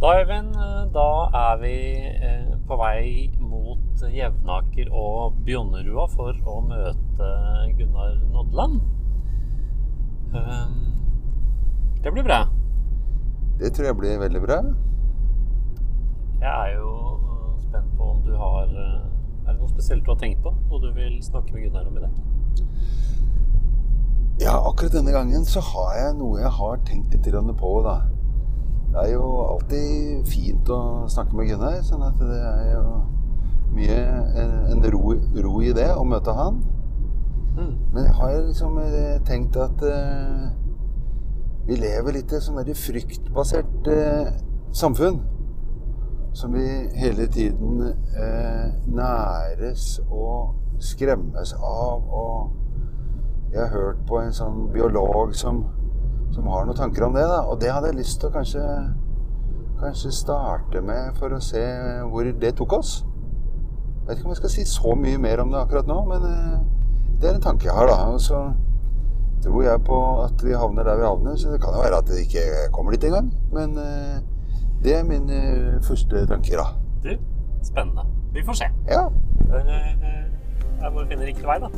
Da, Øyvind, da er vi eh, på vei mot Jevnaker og Bjonnerua for å møte Gunnar Nodland. Um, det blir bra. Det tror jeg blir veldig bra. Jeg er jo spent på om du har Er det noe spesielt du har tenkt på? Noe du vil snakke med Gunnar om i dag? Ja, akkurat denne gangen så har jeg noe jeg har tenkt litt på, da. Det er jo alltid fint å snakke med Gunnar, sånn at det er jo mye en, en ro, ro i det å møte han. Mm. Men jeg har liksom eh, tenkt at eh, vi lever litt i et sånn fryktbasert eh, samfunn. Som vi hele tiden eh, næres og skremmes av. Og jeg har hørt på en sånn biolog som, som har noen tanker om det. da, Og det hadde jeg lyst til å kanskje, kanskje starte med for å se hvor det tok oss. Jeg vet ikke om jeg skal si så mye mer om det akkurat nå, men eh, det er en tanke jeg har, da. Og så tror jeg på at vi havner der vi havner, så det kan jo være at det ikke kommer dit engang. Men eh, det er mine eh, første tanker, da. Du, spennende. Vi får se. Ja. Jeg må finne riktig vei, da.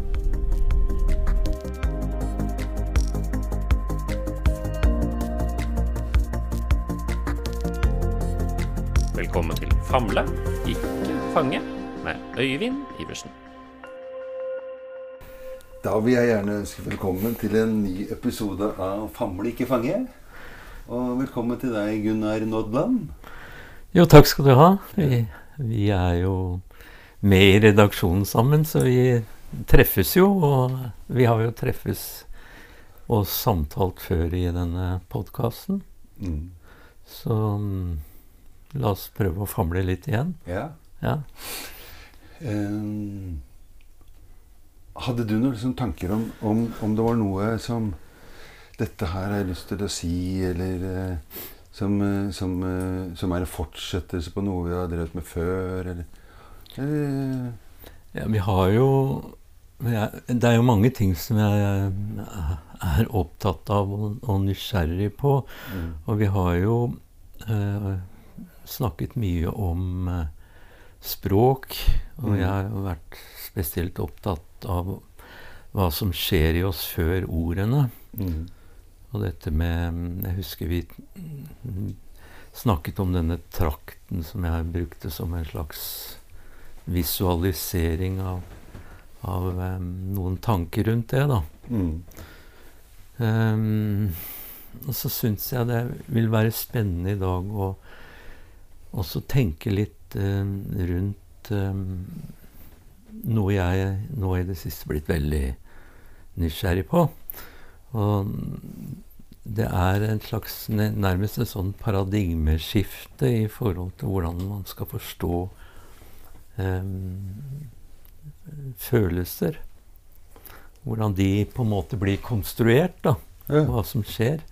Velkommen til Famle, ikke fange, med Øyvind Iversen. Da vil jeg gjerne ønske velkommen til en ny episode av Famle ikke fange. Og velkommen til deg, Gunnar Nodland. Jo, takk skal du ha. Vi, vi er jo med i redaksjonen sammen, så vi treffes jo. Og vi har jo treffes og samtalt før i denne podkasten. Mm. Så mm, la oss prøve å famle litt igjen. Ja. Ja. Um, hadde du noen liksom tanker om, om, om det var noe som Dette her har jeg lyst til å si, eller uh, som, eh, som, uh, som er en fortsettelse på noe vi har drevet med før, eller, eller ja, vi har jo jeg, Det er jo mange ting som jeg er opptatt av og, og nysgjerrig på. mm. Og vi har jo snakket mye om eh, språk. Og Mm. jeg har vært spesielt opptatt av hva som skjer i oss før ordene. Mm. Og dette med Jeg husker vi mm, snakket om denne trakten som jeg brukte som en slags visualisering av, av um, noen tanker rundt det, da. Mm. Um, og så syns jeg det vil være spennende i dag å også tenke litt eh, rundt eh, noe jeg nå i det siste blitt veldig nysgjerrig på. Og det er en slags nærmest et sånn paradigmeskifte i forhold til hvordan man skal forstå eh, følelser. Hvordan de på en måte blir konstruert, da. Ja. Hva som skjer.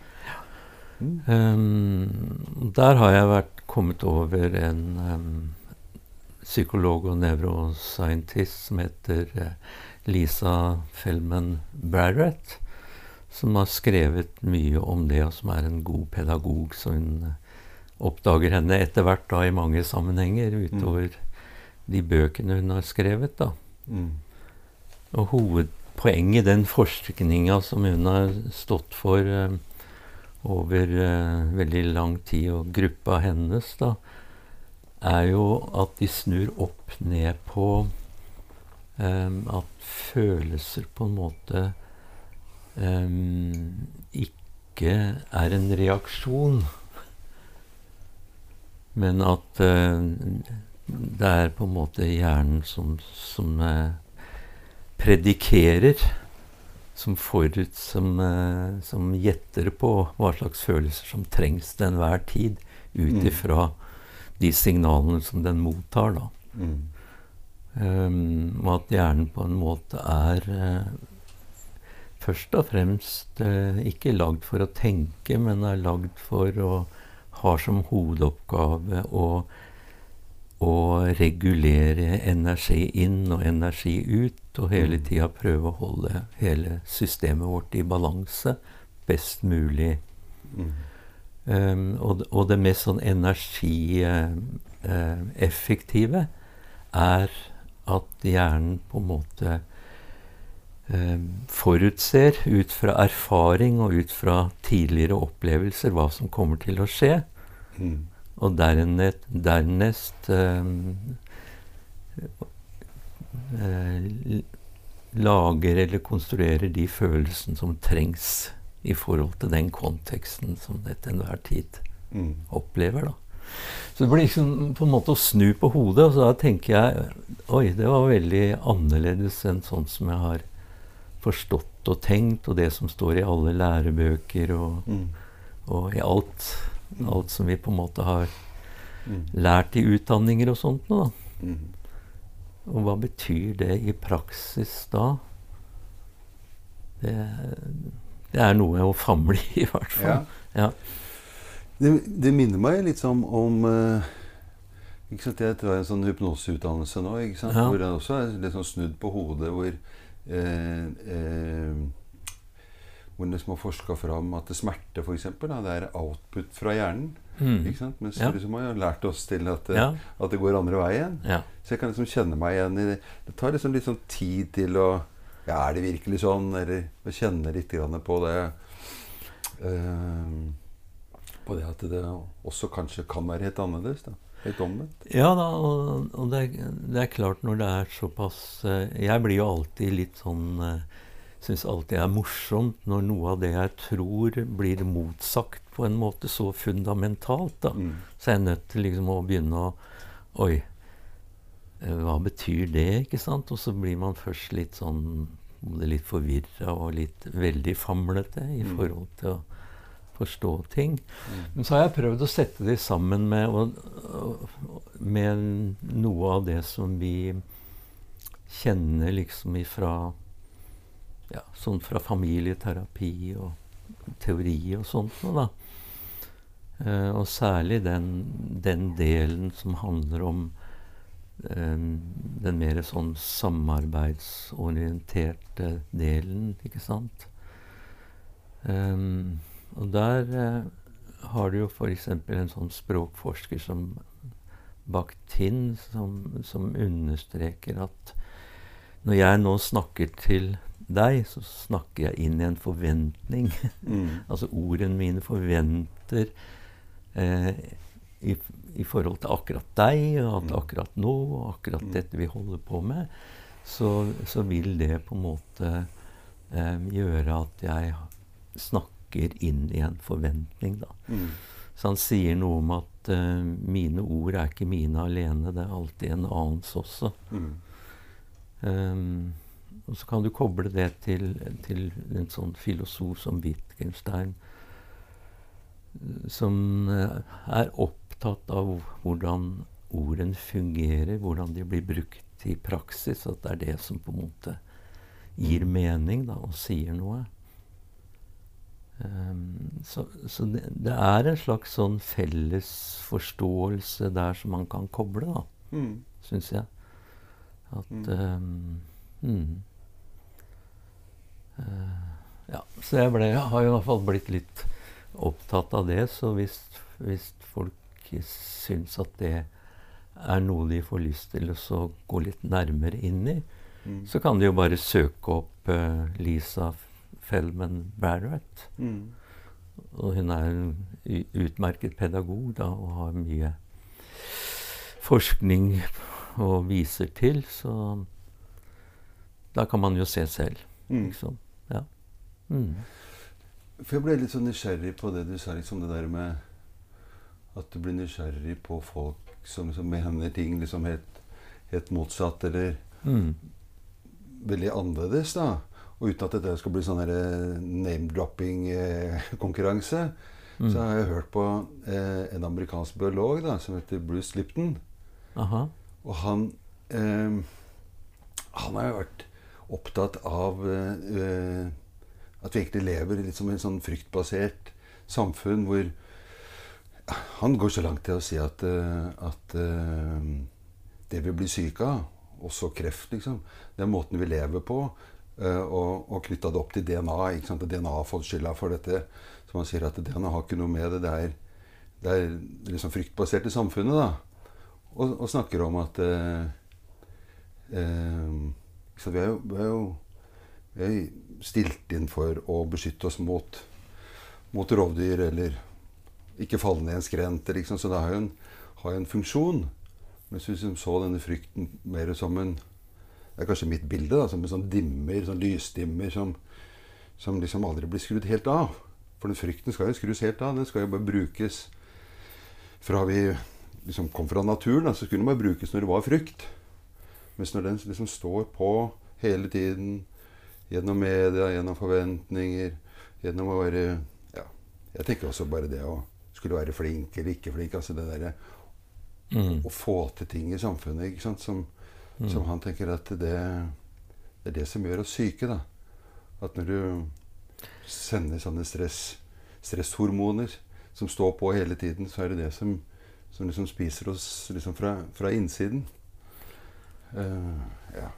Mm. Um, der har jeg vært kommet over en um, psykolog og nevroscientist som heter uh, Lisa Feldman Barrett, som har skrevet mye om det, og som er en god pedagog. Så hun eh, oppdager henne etter hvert da i mange sammenhenger utover de bøkene hun har skrevet. da. Mm. Og hovedpoenget i den forskninga som hun har stått for eh, over eh, veldig lang tid, og gruppa hennes, da, er jo at de snur opp ned på eh, at følelser på en måte eh, ikke er en reaksjon, men at eh, det er på en måte hjernen som, som eh, predikerer, som forut, som, eh, som gjetter på hva slags følelser som trengs til enhver tid, ut Mm. ifra de signalene som den mottar. da. Mm. Um, og at hjernen på en måte er eh, først og fremst eh, ikke lagd for å tenke, men er lagd for å ha som hovedoppgave å, å regulere energi inn og energi ut, og hele Mm. tida prøve å holde hele systemet vårt i balanse best mulig. Mm. Um, og, og, det mest sånn energieffektive uh, er at hjernen på en måte uh, forutser ut fra erfaring og ut fra tidligere opplevelser hva som kommer til å skje. Mm. Og dernest, dernest um, lager eller konstruerer de følelsene som trengs i forhold til den konteksten som det til enhver tid mm. opplever. da. Så det blir liksom på en måte å snu på hodet. Og så da tenker jeg oi, det var veldig annerledes enn sånn som jeg har forstått og tenkt, og det som står i alle lærebøker og, mm. og i alt, alt som vi på en måte har mm. lært i utdanninger og sånt nå, da. Mm. Og hva betyr det i praksis da? Det, det er noe å famle i, i hvert fall. Ja. ja. Det, det, minner meg litt sånn om uh, ikke sant, Jeg tar en sånn hypnoseutdannelse nå, ikke sant, ja. hvor det også er litt sånn snudd på hodet. Hvor eh, eh, hvor en liksom har forska fram at smerte for eksempel, det er output fra hjernen. Mm. Ikke sant? Mens ja. liksom har lært oss til at, ja. at, det går andre veien. Ja. Så jeg kan liksom kjenne meg igjen i det. Det tar liksom litt sånn tid til å Ja, er det virkelig sånn? Eller å kjenne litt på det. Uh, på det at det også kanskje kan være helt annerledes. da. Helt omvendt. Ja da, og, og det, er, det, er, klart når det er såpass uh, Jeg blir jo alltid litt sånn uh, syns alltid er morsomt når noe av det jeg tror, blir motsagt på en måte så fundamentalt. da. Mm. Så jeg er nødt til liksom å begynne å Oi, eh, hva betyr det? ikke sant? Og så blir man først litt sånn litt forvirra og litt veldig famlete i mm. forhold til å forstå ting. Mm. Men så har jeg prøvd å sette det sammen med, og, med noe av det som vi kjenner liksom ifra ja, sånn fra familieterapi og teori og sånt noe, da. Eh, og særlig den, den, delen som handler om eh, den mer sånn samarbeidsorienterte delen, ikke sant. Eh, og der uh, har du jo f.eks. en sånn språkforsker som Bakhtin, som, som understreker at når jeg nå snakker til deg, så snakker jeg inn i en forventning. Mm. altså ordene mine forventer eh, i, i, forhold til akkurat deg, og at mm. akkurat nå, og akkurat mm. dette vi holder på med, så, så vil det på en måte eh, gjøre at jeg snakker inn i en forventning, da. Mm. Så han sier noe om at eh, mine ord er ikke mine alene, det er alltid en annens også. Um, og så kan du koble det til, til en sånn filosof som Wittgenstein, som eh, er opptatt av hvordan ordene fungerer, hvordan de blir brukt i praksis. At det er det som på en måte gir mening da, og sier noe. Um, så, så det, det, er en slags sånn felles forståelse der som man kan koble, da, mm. syns jeg. At mm. Um, mm. Uh, ja, så jeg, ble, jeg har i hvert fall blitt litt opptatt av det. Så hvis, hvis folk syns at det er noe de får lyst til å gå litt nærmere inn i, mm. så kan de jo bare søke opp uh, Lisa Feldman Barrett. Mm. Og hun er en utmerket pedagog da, og har mye forskning og viser til, så da kan man jo se selv. Mm. Liksom. Ja. Mm. For jeg ble litt sånn nysgjerrig på det du sa, liksom det der med at du blir nysgjerrig på folk som som mener ting liksom helt, helt motsatt, eller mm. veldig annerledes, da. Og uten at dette skal bli sånn eh, name-dropping-konkurranse, eh, mm. så har jeg hørt på eh, en amerikansk biolog da, som heter Bruce Lipton. Aha. Og han eh, Han har jo vært opptatt av uh, at vi egentlig lever i en sånn fryktbasert samfunn hvor Han går så langt til å si at, uh, at uh, det vi blir syke av, også kreft, liksom, den måten vi lever på, og, og knytta det opp til DNA ikke sant? DNA har fått skylda for dette. Så man sier at DNA har ikke noe med det. Det er det er liksom i samfunnet, da. Og, og snakker om at eh, eh, så vi er, jo, vi, er jo, er stilt inn for å beskytte oss mot, mot rovdyr eller ikke falle ned en skrent. Liksom. Så det har jo en, har en funksjon. Men hvis vi så denne frykten mer som en Det er kanskje mitt bilde, da, som en sånn dimmer, sånn lysdimmer som, som liksom aldri blir skrudd helt av. For den frykten skal jo skrus helt av. Den skal jo bare brukes fra vi liksom kom fra naturen, da, så skulle den bare brukes når det var frykt. Mens når den liksom står på hele tiden, gjennom media, gjennom forventninger, gjennom å være Ja, jeg tenker også bare det å skulle være flink eller ikke flink. altså det der, mm. Å få til ting i samfunnet ikke sant, som, mm. som han tenker at det, det, er det som gjør oss syke. da. At når du sender sånne stress, stresshormoner som står på hele tiden, så er det det som, som liksom spiser oss liksom fra, fra innsiden. Uh, ja.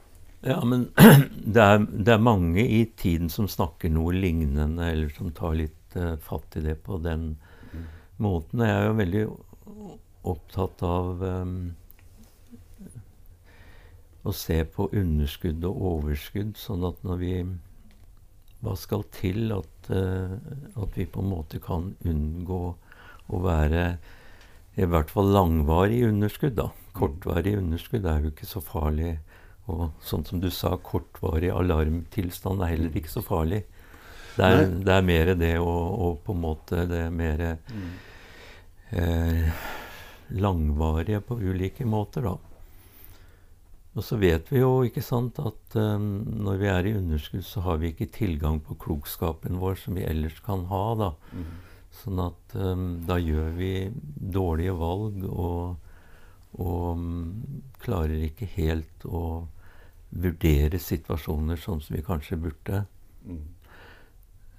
Ja. men det er, det er, mange i tiden som snakker noe lignende, eller som tar litt uh, fatt i det på den mm. måten. Jeg er jo veldig opptatt av um, å se på underskudd og overskudd, sånn at når vi hva skal til at, uh, at, vi på en måte kan unngå å være i hvert fall langvarig underskudd. da. Kortvarig underskudd er jo ikke så farlig. Og sånn som du sa, kortvarig alarmtilstand er heller ikke så farlig. Det er, det er mer det å, å, på en måte Det er mer mm. eh, langvarige på ulike måter, da. Og så vet vi jo ikke sant, at um, når vi er i underskudd, så har vi ikke tilgang på klokskapen vår som vi ellers kan ha. da. Mm. Sånn at um, da gjør vi dårlige valg og, og um, klarer ikke helt å vurdere situasjoner sånn som vi kanskje burde. Mm.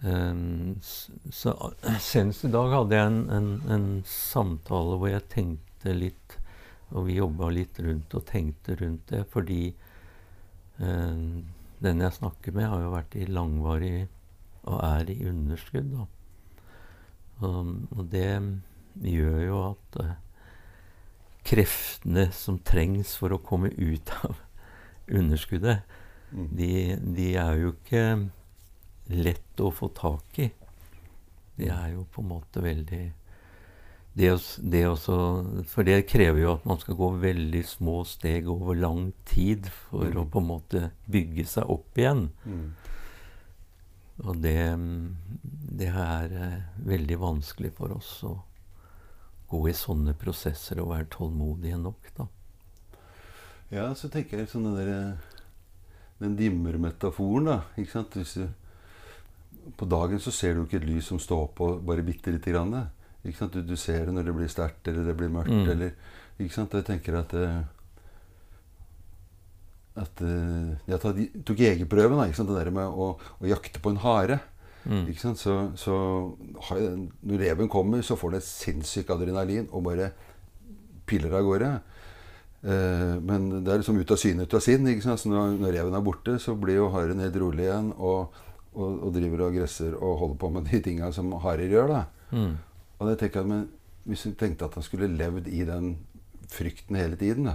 Um, så Senest i dag hadde jeg en, en, en samtale hvor jeg tenkte litt og vi jobba litt rundt og tenkte rundt det, fordi eh, den jeg snakker med, har jo vært i langvarig og er i underskudd. Og, og det gjør jo at eh, kreftene som trengs for å komme ut av underskuddet, mm. de, de, er jo ikke lett å få tak i. De er jo på en måte veldig det, det også, For det krever jo at man skal gå veldig små steg over lang tid for mm. å på en måte bygge seg opp igjen. Mm. Og det, det er uh, veldig vanskelig for oss å gå i sånne prosesser og være tålmodige nok, da. Ja, så tenker jeg sånn den derre den dimmermetaforen, da. ikke sant? Du, på dagen så ser du ikke et lys som står på bare bitte lite grann. Du, du, ser det når det blir sterkt eller det blir mørkt. Mm. Eller, ikke sant? Jeg tenker at eh, at eh, Jeg tok jegerprøven. Da, ikke sant? Det der med å, å jakte på en hare. Mm. Ikke sant? Så, så når reven kommer, så får den et sinnssykt adrenalin og bare piller av gårde. Eh, men det er liksom ut av syne, ut av sinn. Ikke sant? Så når, når, reven er borte, så blir jo haren helt rolig igjen og, og, og, driver og gresser og holder på med de tinga som harer gjør. da. Mm. Og det tenker jeg, men Hvis du tenkte at han skulle levd i den frykten hele tiden, da,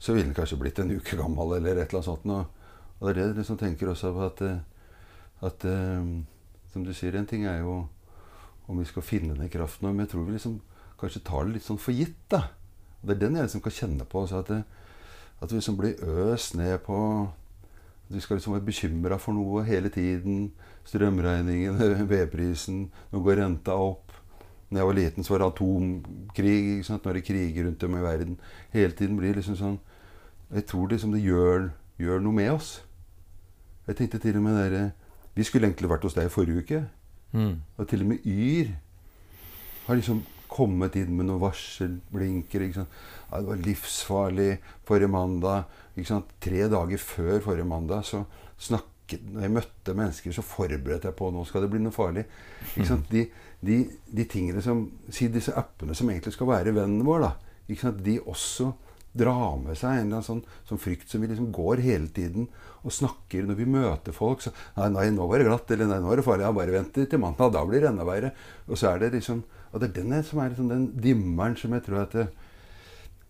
så ville han kanskje blitt en uke gammel eller et eller annet sånt. Og, og det er det jeg liksom tenker også på at, at um, Som du sier, en ting er jo om vi skal finne den kraften, men jeg tror vi liksom kanskje tar det litt sånn for gitt. da. Og Det er den jeg liksom kan kjenne på. Altså at, det, at vi liksom blir øst ned på at Vi skal liksom være bekymra for noe hele tiden. Strømregningen, vedprisen, nå går renta opp. Når jeg var liten, så var det atomkrig. Ikke sant? Nå er det kriger rundt om i verden. Hele tiden blir liksom sånn Jeg tror liksom det gjør, gjør noe med oss. Jeg tenkte til og med dere Vi skulle egentlig vært hos deg i forrige uke. Mm. Og til og med Yr har liksom kommet inn med noen varselblinker. Ja, det var livsfarlig forrige mandag. Tre dager før forrige mandag så snakket Når jeg møtte mennesker, så forberedte jeg på nå skal det bli noe farlig. Sant? De, de, de, tingene som Si disse appene som egentlig skal være vennen vår, da, de også drar med seg en eller annen sånn, sånn frykt som vi liksom går hele tiden og snakker når vi møter folk. Så nei, nei, nå var det glatt, eller nei, nå var det farlig. Ja, bare vent til mandag, da blir det enda verre. Og så er det liksom Og det er den som er liksom den dimmeren som jeg tror at det,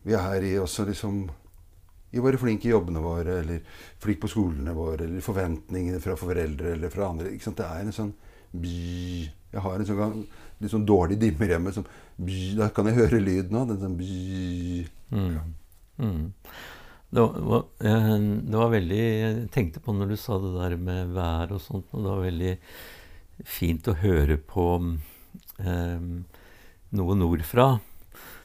vi er her i også liksom i å være flink i jobbene våre, eller flink på skolene våre, eller forventningene fra foreldre eller fra andre. Ikke sant? Det er en sånn bj. Jeg har en sånn litt sånn dårlig dimmer hjemme. Som, bj. da kan jeg høre lyden av den sånn bj. Mm. Mm. Det, var, det var, veldig Jeg tenkte på når du sa det der med vær og sånt, og det var veldig fint å høre på eh, noe nordfra.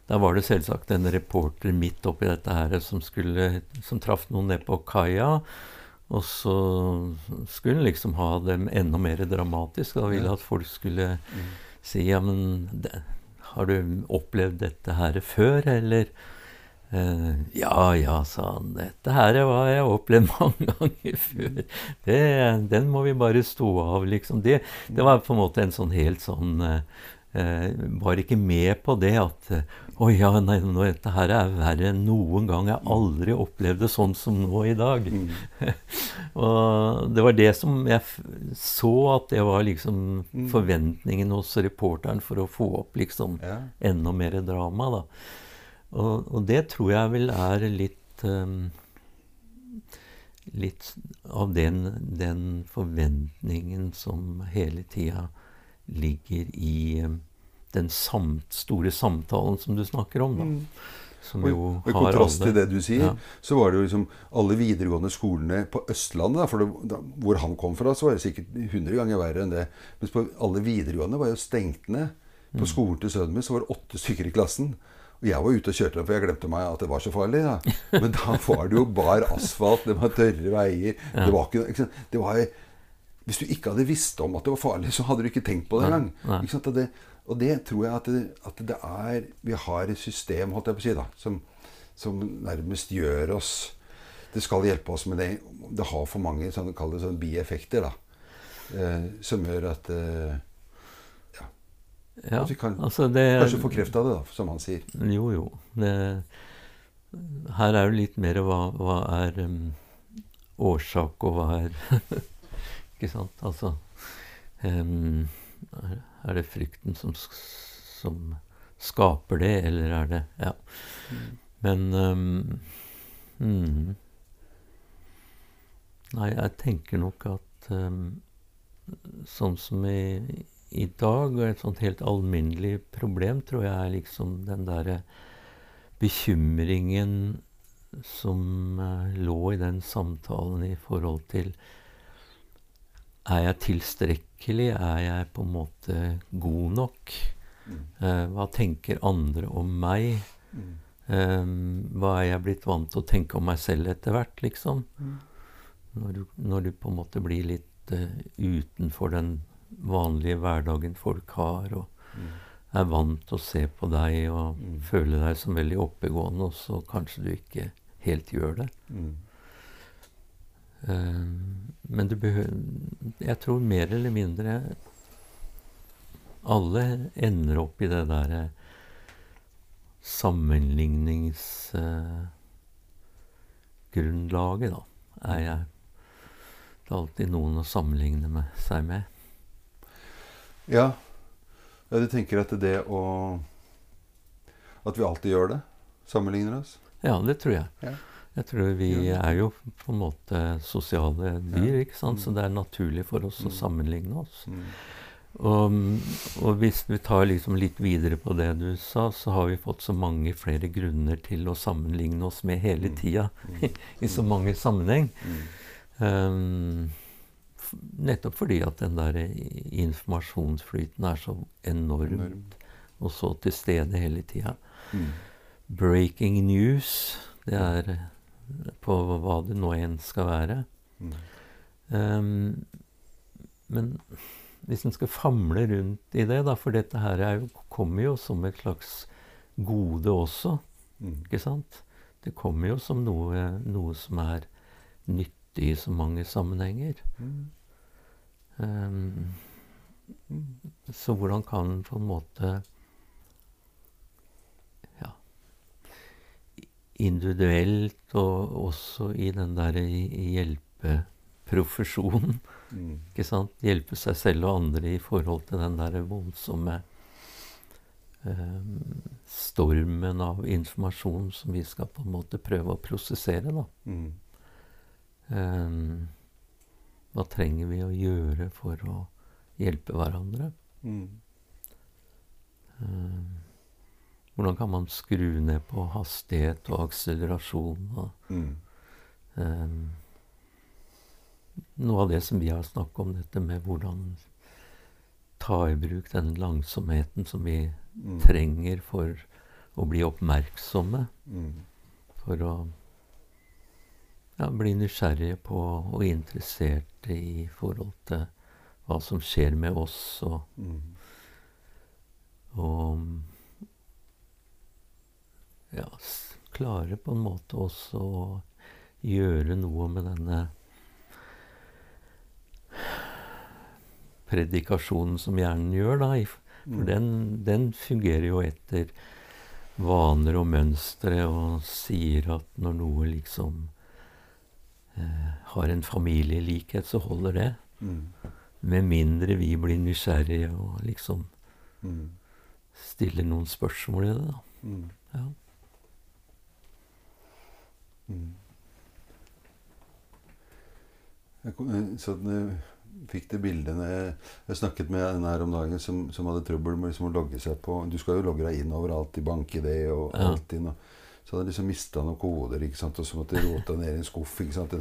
Da var det selvsagt en reporter midt oppi dette her som, skulle, som traff noen nede på kaia. Og så skulle han liksom ha dem enda mer dramatisk. Da ville at folk skulle mm. si ja, men det, har du opplevd dette her før, eller? Uh, ja, ja, sa han. Dette her har jeg opplevd mange ganger før. Det, den må vi bare stå av, liksom. Det, det var på en måte en sånn helt sånn uh, uh, Var ikke med på det at Å ja, nei, nå, dette her er verre enn noen gang. Jeg har aldri opplevd det sånn som nå i dag. Mm. og det var det som jeg så at det var liksom mm. forventningen hos reporteren for å få opp liksom ja. enda mer drama, da. Og, og, det tror jeg vel er litt um, Litt av den, den, forventningen som hele tida ligger i um, den samt, store samtalen som du snakker om. da. Mm. Som jo og, I kontrast til det du sier, ja. så var det jo liksom alle videregående skolene på Østlandet da, for det, da, Hvor han kom fra, så var det sikkert 100 ganger verre enn det. Mens på alle videregående var jo stengt ned. På mm. skolen til sønnen min så var det åtte stykker i klassen. Og jeg var ute og kjørte den, for jeg glemte meg at det var så farlig. Da. Men da var det jo bar asfalt, det var tørre veier. Ja. Det var ikke, det var, Hvis du ikke hadde visst om at det var farlig, så hadde du ikke tenkt på det engang. Og, det, og det tror jeg at det, at det, er Vi har et system holdt jeg på å si, da, som, som nærmest gjør oss Det skal hjelpe oss, men det, det har for mange sånn, sånn bieffekter da, eh, som gjør at eh, ja, vi kan altså det, kanskje få kreft av det, da, som han sier. Jo, jo. Det, her er jo litt mer hva, hva er um, årsak, og hva er Ikke sant? Altså um, er, er, det frykten som, som, skaper det, eller er det Ja. Mm. Men um, mm, Nei, jeg tenker nok at um, sånn som i i dag, og et sånt helt alminnelig problem, tror jeg er liksom den derre bekymringen som uh, lå i den samtalen i forhold til Er jeg tilstrekkelig? Er jeg på en måte god nok? Mm. Uh, hva tenker andre om meg? Mm. Um, hva er jeg blitt vant til å tenke om meg selv etter hvert, liksom? Mm. Når, du, når, du, på en måte blir litt uh, utenfor den vanlige hverdagen folk har, og mm. er vant til å se på deg og mm. føle deg som veldig oppegående, og så kanskje du ikke helt gjør det. Mm. Uh, men du behøver Jeg tror mer eller mindre alle ender opp i det derre sammenligningsgrunnlaget, uh, da. Er jeg Det er alltid noen å sammenligne med seg med. Ja. ja. Du tenker at det å At vi alltid gjør det? Sammenligner oss? Ja, det tror jeg. Ja. Jeg tror Vi er jo på en måte sosiale dyr, ikke sant? så mm. det er naturlig for oss mm. å sammenligne oss. Mm. Og, og, hvis vi tar liksom litt videre på det du sa, så har vi fått så mange flere grunner til å sammenligne oss med hele mm. tida. Mm. I så mange sammenheng. Um, Nettopp fordi at den der informasjonsflyten er så enormt, enormt. og så til stede hele tida. Mm. Breaking news, det er på hva det nå enn skal være. Mm. Um, men hvis en skal famle rundt i det, da, for dette her jo, kommer jo som et slags gode også, mm. ikke sant? Det kommer jo som noe, noe som er nyttig i så mange sammenhenger. Mm. Um, så hvordan kan på en måte ja, Individuelt og også i den derre hjelpeprofesjonen mm. ikke sant? Hjelpe seg selv og andre i forhold til den derre voldsomme um, stormen av informasjon som vi skal på en måte prøve å prosessere. da. Mm. Eh, hva trenger vi å gjøre for å hjelpe hverandre? Mm. Eh, hvordan kan man skru ned på hastighet og akselerasjon? Og, Mm. eh, noe av det som vi har snakket om, dette med hvordan ta i bruk den langsomheten som vi Mm. trenger for å bli oppmerksomme. Mm. For å ja, bli nysgjerrige på og interesserte i forhold til hva som skjer med oss, og, Mm. og ja, klare på en måte også å gjøre noe med denne predikasjonen som hjernen gjør, da. For Mm. den, den fungerer jo etter vaner og mønstre og sier at når noe liksom har en familielikhet, så holder det. Mm. Med mindre vi blir nysgjerrige og liksom Mm. stiller noen spørsmål i det. da. Mm. Ja. Mm. Jeg kom, jeg satt, jeg fikk det bildet jeg, jeg snakket med en her om dagen som, som hadde trøbbel med liksom å logge seg på Du skal jo logge deg inn overalt i BankID og Ja. Altinn. Og, så hadde jeg liksom mista noen koder, ikke sant? og så måtte jeg rote ned i en skuff. ikke sant?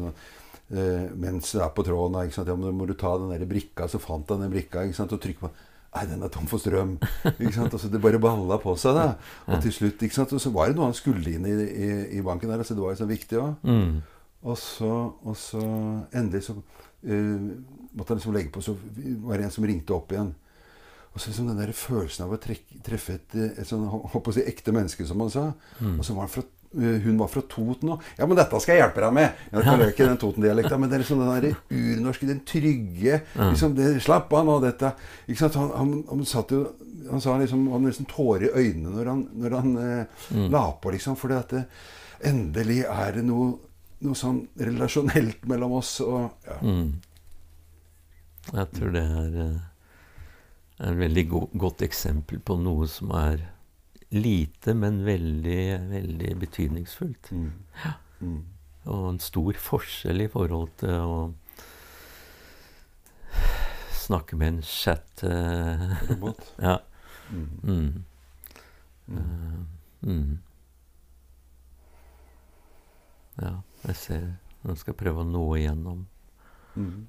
Eh, mens du er på tråden. Ikke sant? Ja, men må du ta den der brikka. Så fant han den brikka ikke sant? og trykke på Nei, den er tom for strøm. ikke sant? Og så Det bare balla på seg. da. Og til slutt, ikke sant? Og så var det noe han skulle inn i, i, i banken der. altså Det var jo så viktig òg. Mm. Og så, og så endelig så uh, måtte han liksom legge på, så var det en som ringte opp igjen. Og så liksom den der følelsen av å trekke, treffe et, et sånn, håper å si, ekte menneske, som han sa. Mm. Og så var han fra, eh, hun var fra Toten òg. 'Ja, men dette skal jeg hjelpe deg med!' Jeg kan ikke den Toten-dialekta, men det er liksom den der urnorske, den trygge liksom, det, 'Slapp av nå, dette' Ikke sant? Han, han, han satt jo han sa liksom, han hadde liksom tårer i øynene når han, når han eh, la på, liksom. For det, endelig er det noe, noe sånn relasjonelt mellom oss. Og, ja. Mm. Jeg tror det er eh, et veldig go godt eksempel på noe som er lite, men veldig, veldig betydningsfullt. Mm. Mm. Og en stor forskjell i forhold til å snakke med en chat uh, Robot. Ja. Mm. Mm. Ja, jeg ser Nå skal prøve å nå igjennom Mm.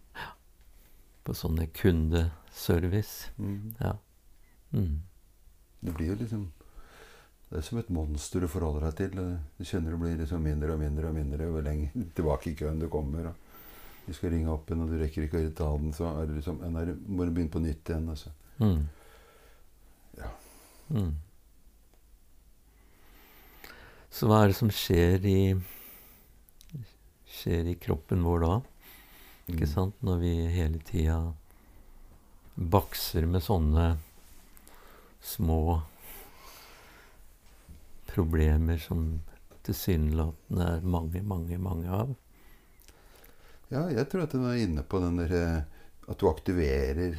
På sånne kundeservice. Mm. Ja. Mm. Det blir jo liksom Det er som et monster du forholder deg til. Du kjenner det blir liksom mindre og mindre og mindre jo lenger tilbake i køen du kommer. Og du skal ringe opp igjen, og du rekker ikke å ta den, så er det liksom en der, må du begynne på nytt igjen. Altså. Mm. Ja. Mm. Så hva er det som skjer i skjer i kroppen vår da? Ikke Mm. sant? Når vi hele tida bakser med sånne små problemer som tilsynelatende er mange, mange, mange av. Ja, jeg tror at du er inne på den der eh, At du aktiverer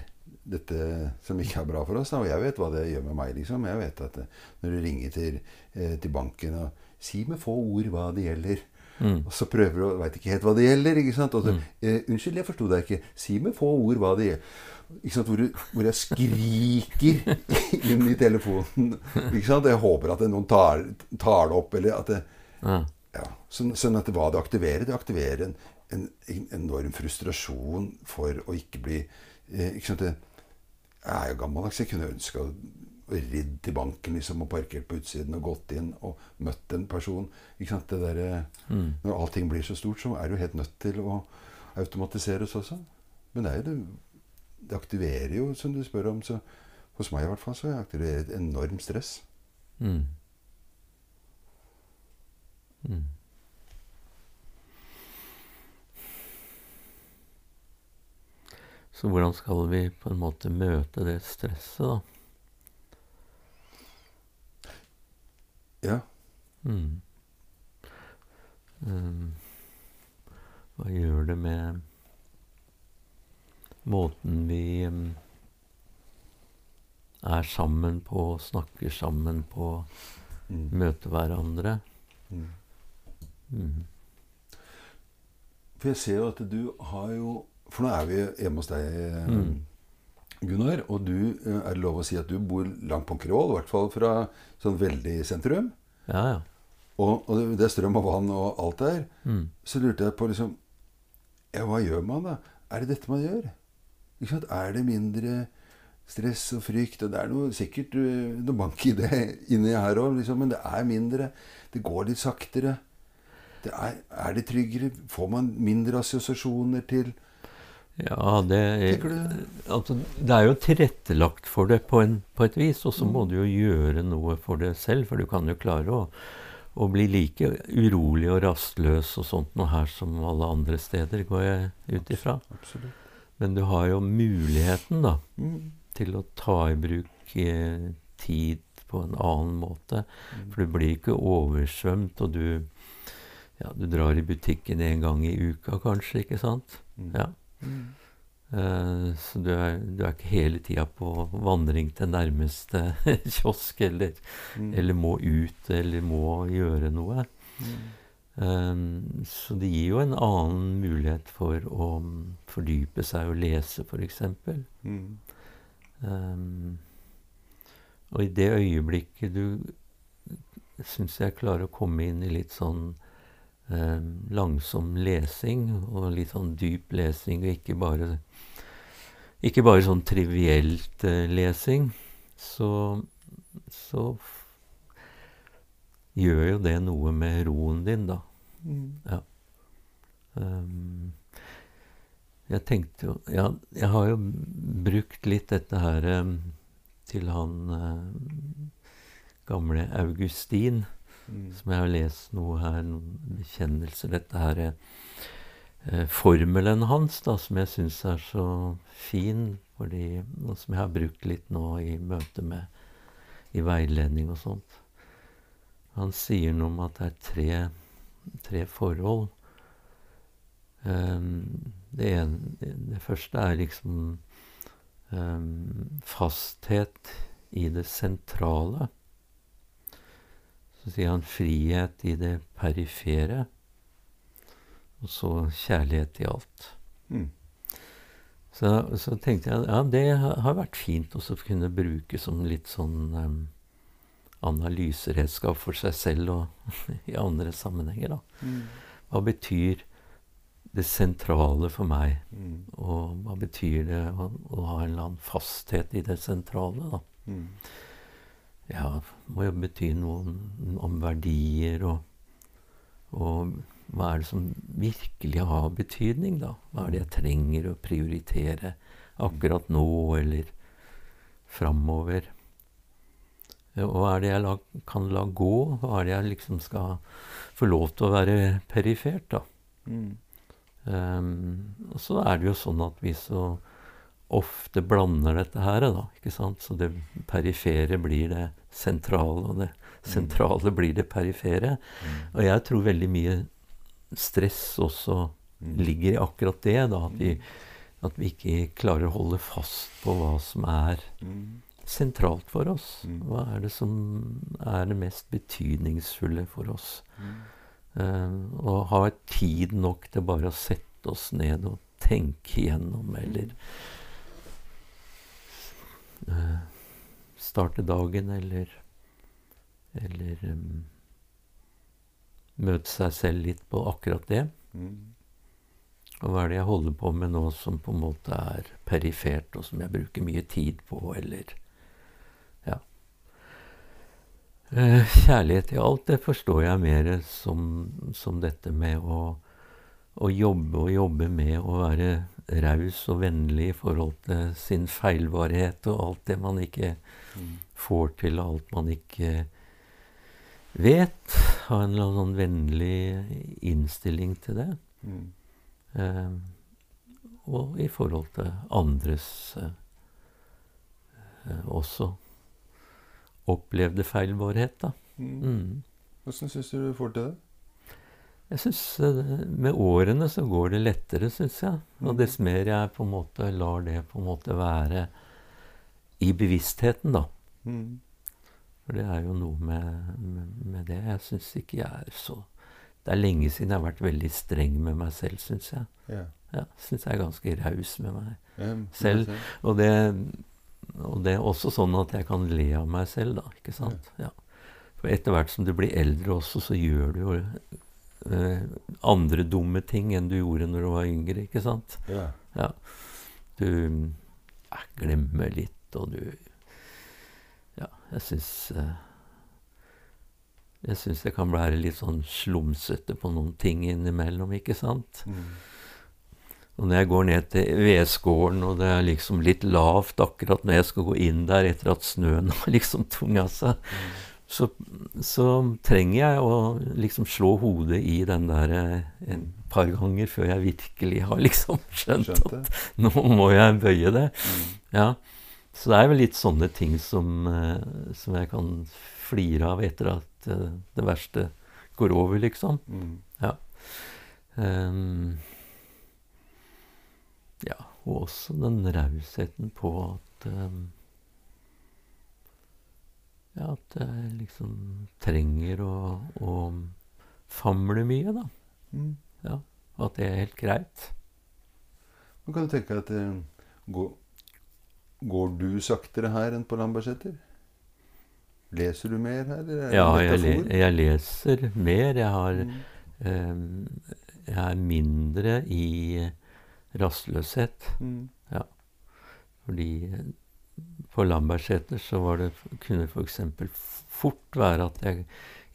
dette som ikke er bra for oss. Da. Og jeg vet hva det gjør med meg. liksom. Jeg vet at eh, når du ringer til, eh, til banken og Si med få ord hva det gjelder. Mm. Og så prøver du og veit ikke helt hva det gjelder. ikke sant? Og så, Mm. eh, 'Unnskyld, jeg forsto deg ikke. Si med få ord hva det gjelder.' Ikke sant? Hvor, du, hvor jeg skriker inn i telefonen. ikke sant? Jeg håper at noen tar, tar det opp, eller at det mm. ja, sånn, sånn at hva det aktiverer, det aktiverer en, en, en enorm frustrasjon for å ikke bli eh, ikke sant, Jeg er jo gammeldags. Jeg kunne ønska å ridd til banken liksom, og parkert på utsiden og gått inn og møtt en person. Ikke sant, det der, Mm. Når allting blir så stort, så er du helt nødt til å automatiseres også. Men det jo det, det aktiverer jo, som du spør om, så hos meg i hvert fall, så aktiverer det et enormt stress. Mm. Mm. Så hvordan skal vi på en måte møte det stresset, da? Ja. Mm. Um, hva gjør det med måten vi um, er sammen på, snakker sammen på, Mm. møter hverandre. Mm. Mm. For jeg ser jo at du har jo For nå er vi hjemme hos deg, Um, Mm. Gunnar. Og du eh, er det lov å si at du bor langt på Krål, i hvert fall fra sånn veldig sentrum. Ja, ja. Og, og det er strøm og vann og alt der. Mm. Så lurte jeg på liksom Ja, hva gjør man da? Er det dette man gjør? Ikke sant? Er det mindre stress og frykt? Og det er noe, sikkert uh, noe bank i det inni her òg, liksom, men det er mindre. Det går litt saktere. Det er, er det tryggere? Får man mindre assosiasjoner til Ja, det, er, altså, det er jo tilrettelagt for det på, en, på et vis, og så må Mm. du jo gjøre noe for det selv, for du kan jo klare å, å bli like urolig og rastløs og sånt noe her som alle andre steder, går jeg ut ifra. Men du har jo muligheten da, Mm. til å ta i bruk eh, tid på en annen måte. Mm. For du blir ikke oversvømt, og du, ja, du drar i butikken en gang i uka kanskje, ikke sant? Ja. Mm. Eh, så du er, du er ikke hele tida på vandring til nærmeste kiosk, eller, Mm. eller må ut, eller må gjøre noe. Mm. Um, så det gir jo en annen mulighet for å mm, fordype seg og lese, f.eks. Mm. Um, og i det øyeblikket du syns jeg klarer å komme inn i litt sånn um, langsom lesing, og litt sånn dyp lesing, og ikke bare ikke bare sånn trivielt eh, lesing, så, så gjør jo det noe med roen din, da. Mm. Um, jeg tenkte jo ja, Jeg har jo brukt litt dette her um, til han uh, gamle Augustin, Mm. som jeg har lest noe her, noen bekjennelser. Dette her er formelen hans, da, som jeg syns er så fin, fordi, og som jeg har brukt litt nå i møte med i veiledning og sånt. Han sier noe om at det er tre, tre forhold. Um, det, ene, det første er liksom um, fasthet i det sentrale. Så sier han frihet i det perifere. Og så kjærlighet i alt. Mm. Så, så tenkte jeg ja, det har vært fint å kunne bruke som litt sånn um, analyseredskap for seg selv og i andre sammenhenger. da. Mm. Hva betyr det sentrale for meg? Mm. Og hva betyr det å, å ha en eller annen fasthet i det sentrale? da? Mm. Ja, må jo bety noe om verdier og, og hva er det som virkelig har betydning, da? Hva er det jeg trenger å prioritere akkurat nå eller framover? Og hva er det jeg la, kan la gå? Hva er det jeg liksom skal få lov til å være perifert, da? Mm. Um, og så er det jo sånn at vi så ofte blander dette her, da. ikke sant? Så det perifere blir det sentrale, og det sentrale blir det perifere. Og jeg tror veldig mye stress også Mm. ligger i akkurat det. da, At vi, at vi ikke klarer å holde fast på hva som er Mm. sentralt for oss. Mm. Hva er det som er det mest betydningsfulle for oss? Mm. Eh, og ha tid nok til bare å sette oss ned og tenke igjennom, eller eh, starte dagen, eller eller um, møte seg selv litt på akkurat det. Mm. Og hva er det jeg holder på med nå som på en måte er perifert, og som jeg bruker mye tid på, eller Ja. Eh, kjærlighet i alt, det forstår jeg mer som, som dette med å, å jobbe og jobbe med å være raus og vennlig i forhold til sin feilbarhet og alt det man ikke Mm. får til, og alt man ikke vet. Ha en eller annen sånn vennlig innstilling til det. Mm. Eh, og i forhold til andres eh, også opplevde feilbarhet, da. Mm. Mm. Hvordan syns du du får til det? Jeg syns eh, med årene så går det lettere, syns jeg. Og Mm. dess mer jeg på en måte lar det på en måte være i bevisstheten, da. Mm. For det er jo noe med, med, med det. Jeg syns ikke jeg er så Det er lenge siden jeg har vært veldig streng med meg selv, syns jeg. Yeah. Ja, syns jeg er ganske raus med meg yeah, selv. Og det, og det er også sånn at jeg kan le av meg selv, da. Ikke sant? Ja. For etter hvert som du blir eldre også, så gjør du jo eh, andre dumme ting enn du gjorde når du var yngre, ikke sant? Ja. Ja. Du eh, glemmer litt, og du Ja, jeg syns eh, Jeg syns det kan være litt sånn slumsete på noen ting innimellom, ikke sant? Mm. Og når jeg går ned til VS-gården, og det er liksom litt lavt akkurat når jeg skal gå inn der etter at snøen har liksom tunga seg, så, så trenger jeg å liksom slå hodet i den der eh, en par ganger før jeg virkelig har liksom skjønt Skjønt at nå må jeg bøye det. Mm. Ja. Så det er vel litt sånne ting som, eh, som jeg kan flire av etter at eh, det verste går over, liksom. Mm. Ehm, ja, og også den rausheten på at ehm, Ja, at jeg liksom trenger å, å famle mye, da. Mm. Og at det er helt greit. Men kan du tenke deg at det går, går du saktere her enn på Lambertseter? Leser du mer her? Eller er Ja, jeg, le, jeg leser mer. Jeg har Mm. um, Jeg er mindre i rastløshet. Mm. Fordi på Lambertseter så var det, kunne f.eks. fort være at jeg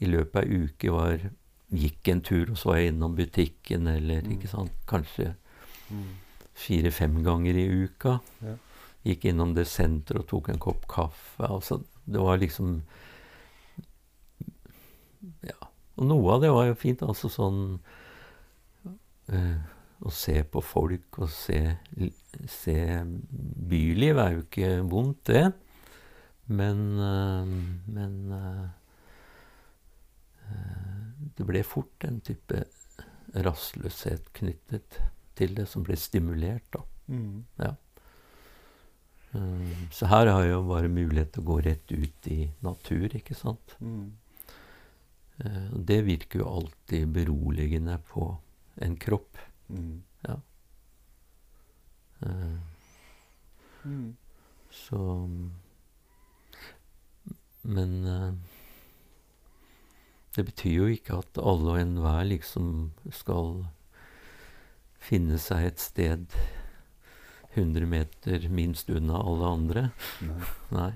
i løpet av ei uke var, gikk en tur, og så var jeg innom butikken, eller Mm. ikke sant, kanskje Mm. fire-fem ganger i uka. Ja. Gikk innom det senteret og tok en kopp kaffe. Altså, det var liksom Ja. Og noe av det var jo fint. Altså sånn eh, Å se på folk og se, se Byliv er jo ikke vondt, det. Men, eh, men eh, det ble fort en type rastløshet knyttet til det, som ble stimulert, da. Mm. Eh, Så her har jeg jo bare mulighet til å gå rett ut i natur, ikke sant. Mm. Det virker jo alltid beroligende på en kropp. Mm. Eh, Mm. Så Men uh, det betyr jo ikke at alle og enhver liksom skal finne seg et sted 100 meter minst unna alle andre. Nei. Nei.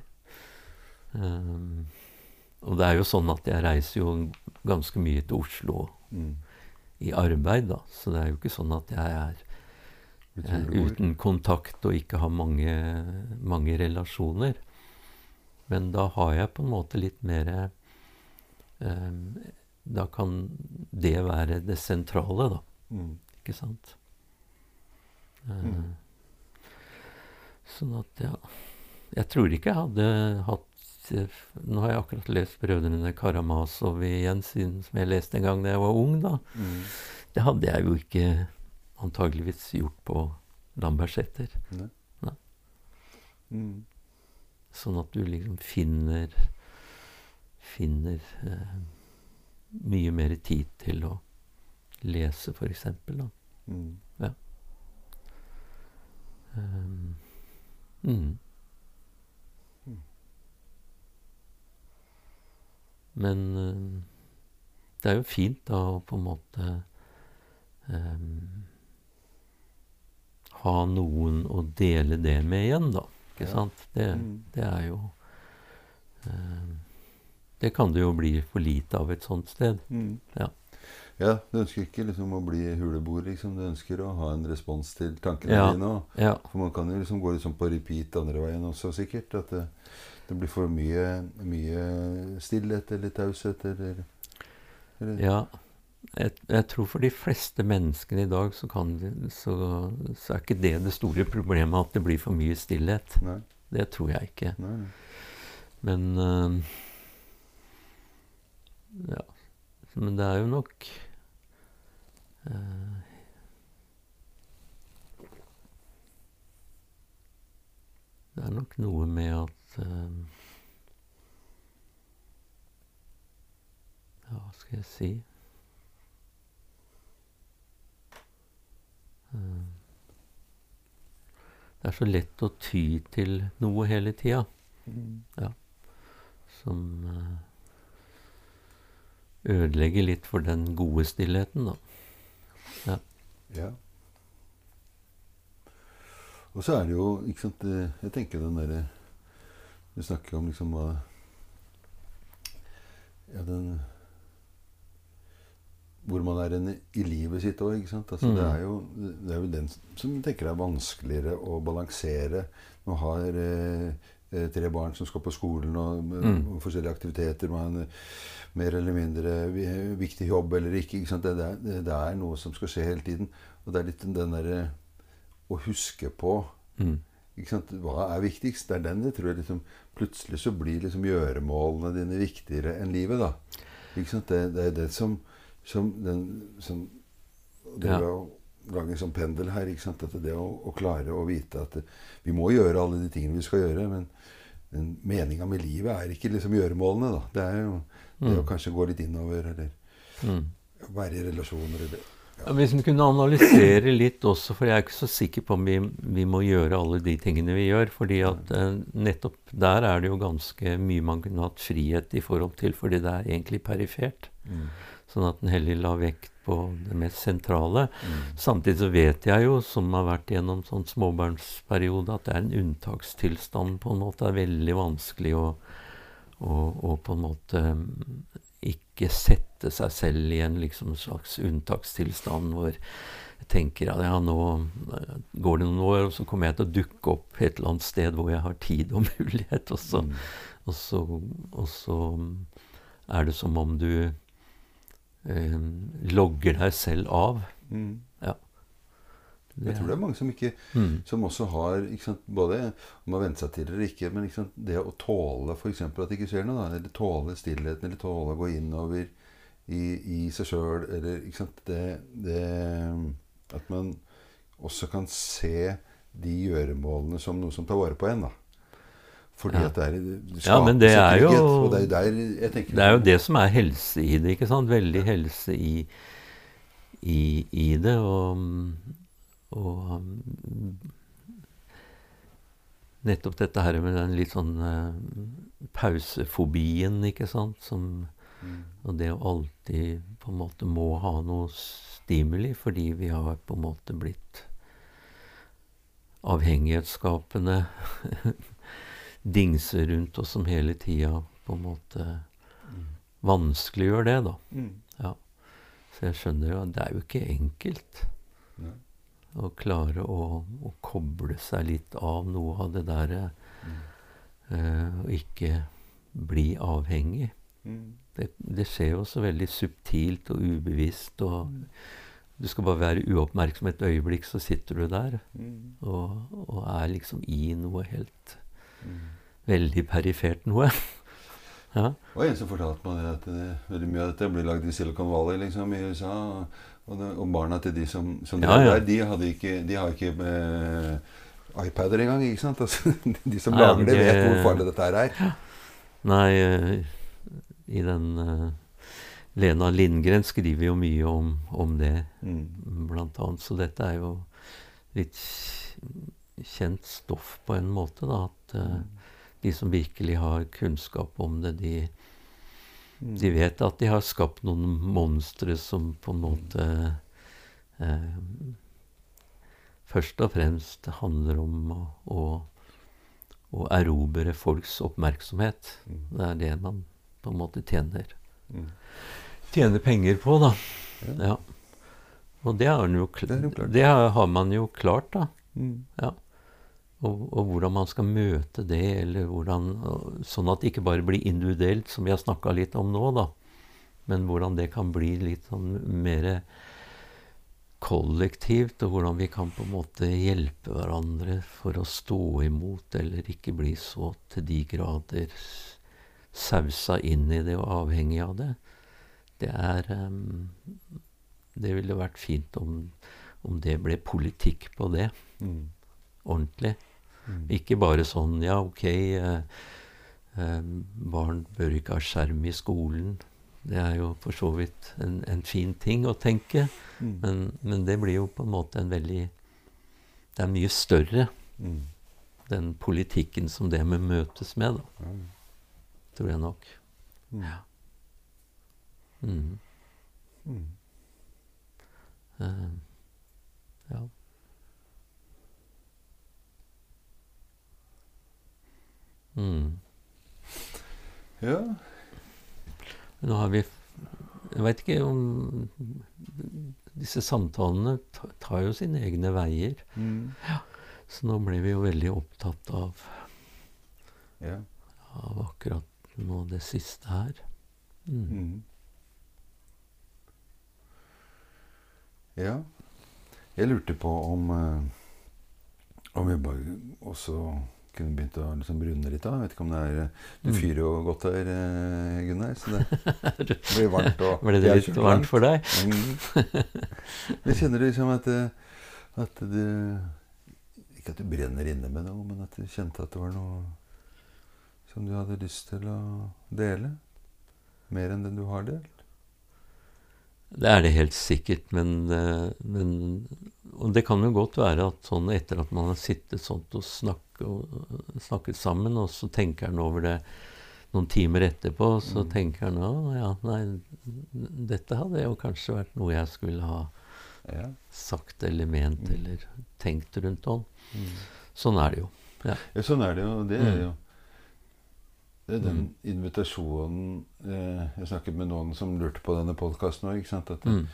Um, og det er jo sånn at jeg reiser jo ganske mye til Oslo Mm. I arbeid, da. Så det er jo ikke sånn at jeg er eh, uten kontakt og ikke har mange, mange relasjoner. Men da har jeg på en måte litt mer eh, Da kan det være det sentrale, da. Mm. Ikke sant? Eh, Mm. Sånn at, ja Jeg tror ikke jeg hadde hatt Nå har jeg akkurat lest 'Brødrene Karamazov' igjen, siden, som jeg leste en gang da jeg var ung. da. Mm. Det hadde jeg jo ikke antageligvis gjort på Lambertseter. Nei. Nei. Mm. Sånn at du liksom finner Finner eh, mye mer tid til å lese, eksempel. Da. Mm. Um, mm. Mm. Men eh, det er jo fint da å på en måte um, ha noen å dele det med igjen, da. Ikke Ja. sant? Det, Mm. det er jo um, Det kan det jo bli for lite av et sånt sted. Mm. Ja. Ja, du ønsker ikke liksom å bli huleboer, liksom. Du ønsker å ha en respons til tankene Ja. dine. Og, Ja. for man kan jo liksom gå liksom på repeat andre veien også, sikkert. At det, det blir for mye, mye stillhet eller taushet eller, eller Ja, jeg, jeg tror for de fleste menneskene i dag så, kan så, så er ikke det det store problemet at det blir for mye stillhet. Nei. Det tror jeg ikke. nei. Men eh, Ja. Men det er jo nok det er nok noe med at uh, Ja, hva skal jeg si uh, Det er så lett å ty til noe hele tida. Mm. Ja. Som ødelegger litt for den gode stillheten, da. Ja. Og så er det jo ikke sant, Jeg tenker den derre Vi snakker om liksom hva Ja, den Hvor man er en, i livet sitt òg, ikke sant. Altså, mm. det, er jo, det er jo den som tenker det er vanskeligere å balansere. Man har eh, eh, tre barn som skal på skolen, og, mm. og forskjellige aktiviteter. med en mer eller mindre viktig jobb eller ikke. ikke det, det, det, er noe som skal skje hele tiden. Og det er litt den derre å huske på mm. Hva er viktigst? Det er den jeg tror jeg liksom, Plutselig så blir liksom gjøremålene dine viktigere enn livet. da. Det, det, er det som, som, den, som Det ja. å en sånn pendel her. At det å, å, klare å vite at vi må gjøre alle de tingene vi skal gjøre. Men, men meninga med livet er ikke liksom gjøremålene. da. Det er jo det mm. å kanskje gå litt innover eller mm. være i relasjoner. eller ja, hvis vi kunne analysere litt også, for jeg er ikke så sikker på om vi, vi må gjøre alle de tingene vi gjør. fordi at eh, nettopp der er det jo ganske mye man kunne hatt frihet i forhold til, fordi det er egentlig perifert. Mm. Sånn at en heller la vekt på det mest sentrale. Mm. Samtidig så vet jeg jo, som har vært gjennom sånn småbarnsperiode, at det er en unntakstilstand på en måte. Det er veldig vanskelig å, å, å på en måte ikke sette seg selv i en liksom slags unntakstilstand hvor jeg tenker at ja, nå eh, går det noen år, og så kommer jeg til å dukke opp et eller annet sted hvor jeg har tid og mulighet. Og så, mm. og så, og så er det som om du eh, logger deg selv av. Mm. Jeg tror det er mange som, ikke, mm. som også har sant, Både om å venne seg til det eller ikke, men sant, det å tåle f.eks. at det ikke skjer noe, da, eller tåle stillheten, eller tåle å gå innover i, i seg sjøl, eller ikke sant, det, det, At man også kan se de gjøremålene som noe som tar vare på en. da. Fordi ja. at det er det Ja, men det er jo det er, der, det er jo det som er helse i det. ikke sant? Veldig helse i, i, i det. Og og nettopp dette her med den litt sånn uh, pausefobien, ikke sant, som mm. Og det å alltid på en måte må ha noe stimuli fordi vi har på en måte blitt avhengighetsskapende dingser rundt oss som hele tida på en måte mm. vanskeliggjør det, da. Mm. Ja. Så jeg skjønner jo at det er jo ikke enkelt. Nei å klare å, å, koble seg litt av noe av det derre mm. uh, Og ikke bli avhengig. Mm. Det, det, skjer jo så veldig subtilt og ubevisst. og mm. Du skal bare være uoppmerksom et øyeblikk, så sitter du der mm. og, og, er liksom i noe helt mm. Veldig perifert noe. ja. Og en som fortalte meg at det, veldig mye av dette blir lagd i Silicon Valley liksom, i USA. Og, det, og, barna til de som, som ja, ja. der, de, hadde ikke, de har ikke eh, iPader engang. ikke sant? Altså, de som Nei, lager det, vet hvor farlig dette her er. Nei, uh, i den uh, Lena Lindgren skriver jo mye om, om det, mm. blant annet. Så dette er jo litt kjent stoff på en måte, da. At uh, de som virkelig har kunnskap om det, de, de vet at de har skapt noen monstre som på en måte eh, først og fremst handler om å, å, å, erobre folks oppmerksomhet. Mm. Det er det man på en måte tjener, mm. tjener penger på, da. Ja. Og det, jo, det, har man jo klart, da. Mm. Ja. Og, og, hvordan man skal møte det, eller hvordan, sånn at det ikke bare blir individuelt, som vi har snakka litt om nå, da. Men hvordan det kan bli litt sånn mer kollektivt, og hvordan vi kan på en måte hjelpe hverandre for å stå imot, eller ikke bli så til de grader sausa inn i det og avhengig av det. Det er um, Det ville vært fint om, om det ble politikk på det. Mm. Ordentlig. Ikke bare sånn Ja, ok, eh, eh, barn bør ikke ha skjerm i skolen. Det er jo for så vidt en, en fin ting å tenke, Mm. men, men det blir jo på en måte en veldig Det er mye større, Mm. den politikken som det med møtes med, da. Tror jeg nok. Mm. Ja. Mm. Mm. Eh, ja. Mm. ja. Nå har vi Jeg veit ikke om Disse samtalene tar jo sine egne veier. Mm. Så nå blir vi jo veldig opptatt av, ja. av akkurat nå det siste her. Mm. Mm. Ja. Jeg lurte på om eh, Om vi bare også kunne begynt å liksom brune litt av. Jeg vet ikke om det er eh, Du Mm. fyrer jo godt her, eh, Gunnar. Så det blir varmt. Og Ble det litt varmt for deg? Mm. Jeg kjenner liksom at, at du Ikke at du brenner inne med noe, men at du kjente at det var noe som du hadde lyst til å dele. Mer enn det du har delt. Det er det helt sikkert, men, eh, men Og det kan jo godt være at sånn etter at man har sittet sånt og snakket, og, snakket sammen, og så tenker han over det noen timer etterpå, så Mm. tenker han at ja, nei, dette hadde jo kanskje vært noe jeg skulle ha Ja. sagt eller ment Mm. eller tenkt rundt om. Mm. Sånn er det jo. Ja, sånn er det jo. Det er det jo det er den invitasjonen eh, Jeg snakket med noen som lurte på denne podkasten òg. At jeg Mm.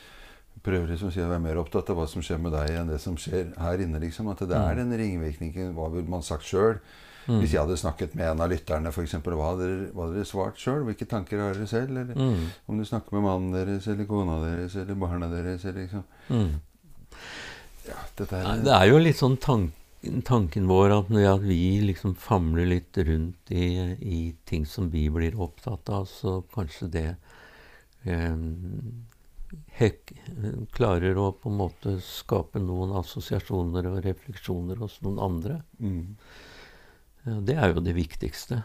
prøver liksom å si jeg er mer opptatt av hva som skjer med deg, enn det som skjer her inne. liksom At det er den ringvirkningen. Hva ville man sagt sjøl? Mm. Hvis jeg hadde snakket med en av lytterne, f.eks., hva hadde dere, hva hadde dere svart sjøl? Hvilke tanker har dere selv? Eller Mm. om du snakker med mannen deres, eller kona deres, eller barna deres, eller liksom Mm. Ja, her Nei, det er jo litt sånn tank, tanken vår at, at vi liksom famler litt rundt i, i ting som vi blir opptatt av, så kanskje det eh, hek, klarer å på en måte skape noen assosiasjoner og refleksjoner hos noen andre. mm. Det er jo det viktigste.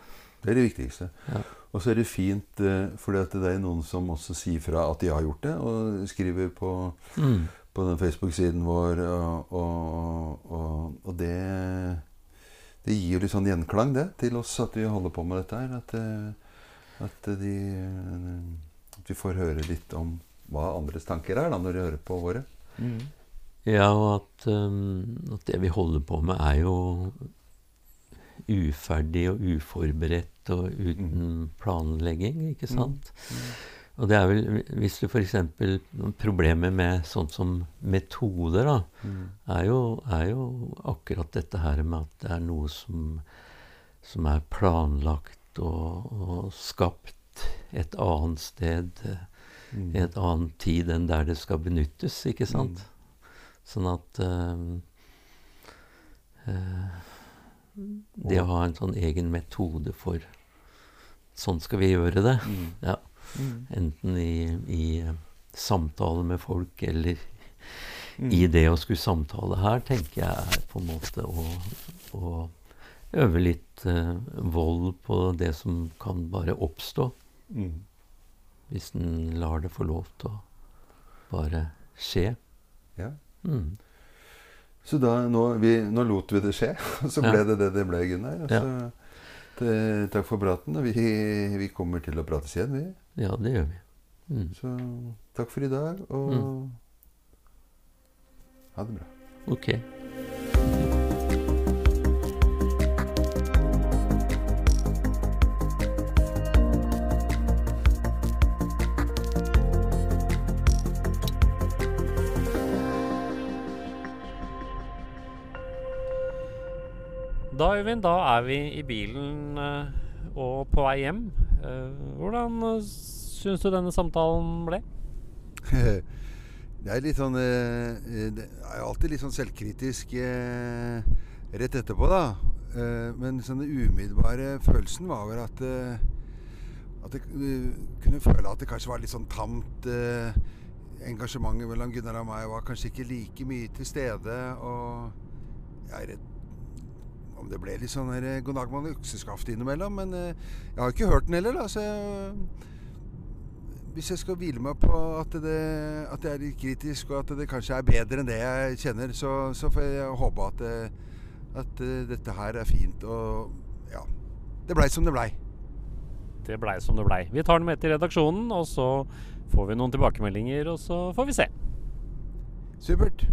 Det er det viktigste. Ja. Og så er det fint, eh, fordi at det er noen som også sier fra at de har gjort det, og skriver på, Mm. På den Facebook-siden vår. Og, og, og, og det, det gir jo litt sånn gjenklang, det, til oss at vi holder på med dette her. At, eh, at, de, at vi får høre litt om hva andres tanker er da, når de hører på våre. Ja, og at, um, at det vi holder på med, er jo uferdig og uforberedt og uten planlegging, ikke sant? Og det er vel, hvis du f.eks. Problemet med sånn som metoder, da, Mm. er jo, er jo akkurat dette her med at det er noe som, som er planlagt og, og skapt et annet sted, Mm. i et annet tid enn der det skal benyttes, ikke sant? Sånn at øh, øh, Det å ha en sånn egen metode for Sånn skal vi gjøre det. Mm. Enten i, i eh, samtale med folk eller Mm. i det å skulle samtale her, tenker jeg er på en måte å, å øve litt uh, vold på det som kan bare oppstå. Mm. Hvis en lar det få lov til å bare skje. Ja. Mm. Så da, nå, vi, nå lot vi det skje, og så Ja. ble det det det ble, Gunnar. Altså, Ja. det, takk for praten. og Vi, vi kommer til å prates igjen, vi. Ja, det gjør vi. Mm. Så takk for i dag, og Mm. ha det bra. Ok. Da, Øyvind, da er vi i bilen eh, og på vei hjem. Eh, hvordan uh, syns du denne samtalen ble? Det er litt sånn eh, eh, Det er alltid litt sånn selvkritisk eh, rett etterpå, da. Eh, men sånn den umiddelbare følelsen var vel at eh, At jeg eh, kunne føle at det kanskje var litt sånn tamt. eh, engasjementet mellom Gunnar og meg var kanskje ikke like mye til stede. Og jeg er rett om det ble litt sånn her god dag mann økseskaft innimellom. Men eh, jeg har ikke hørt den heller, da. Så jeg, hvis jeg skal hvile meg på at det, at det, er litt kritisk, og at det kanskje er bedre enn det jeg kjenner, så, så får jeg håpe at, at dette her er fint. Og ja, det blei som det blei. Det blei som det blei. Vi tar den med til redaksjonen, og så får vi noen tilbakemeldinger, og så får vi se. Supert.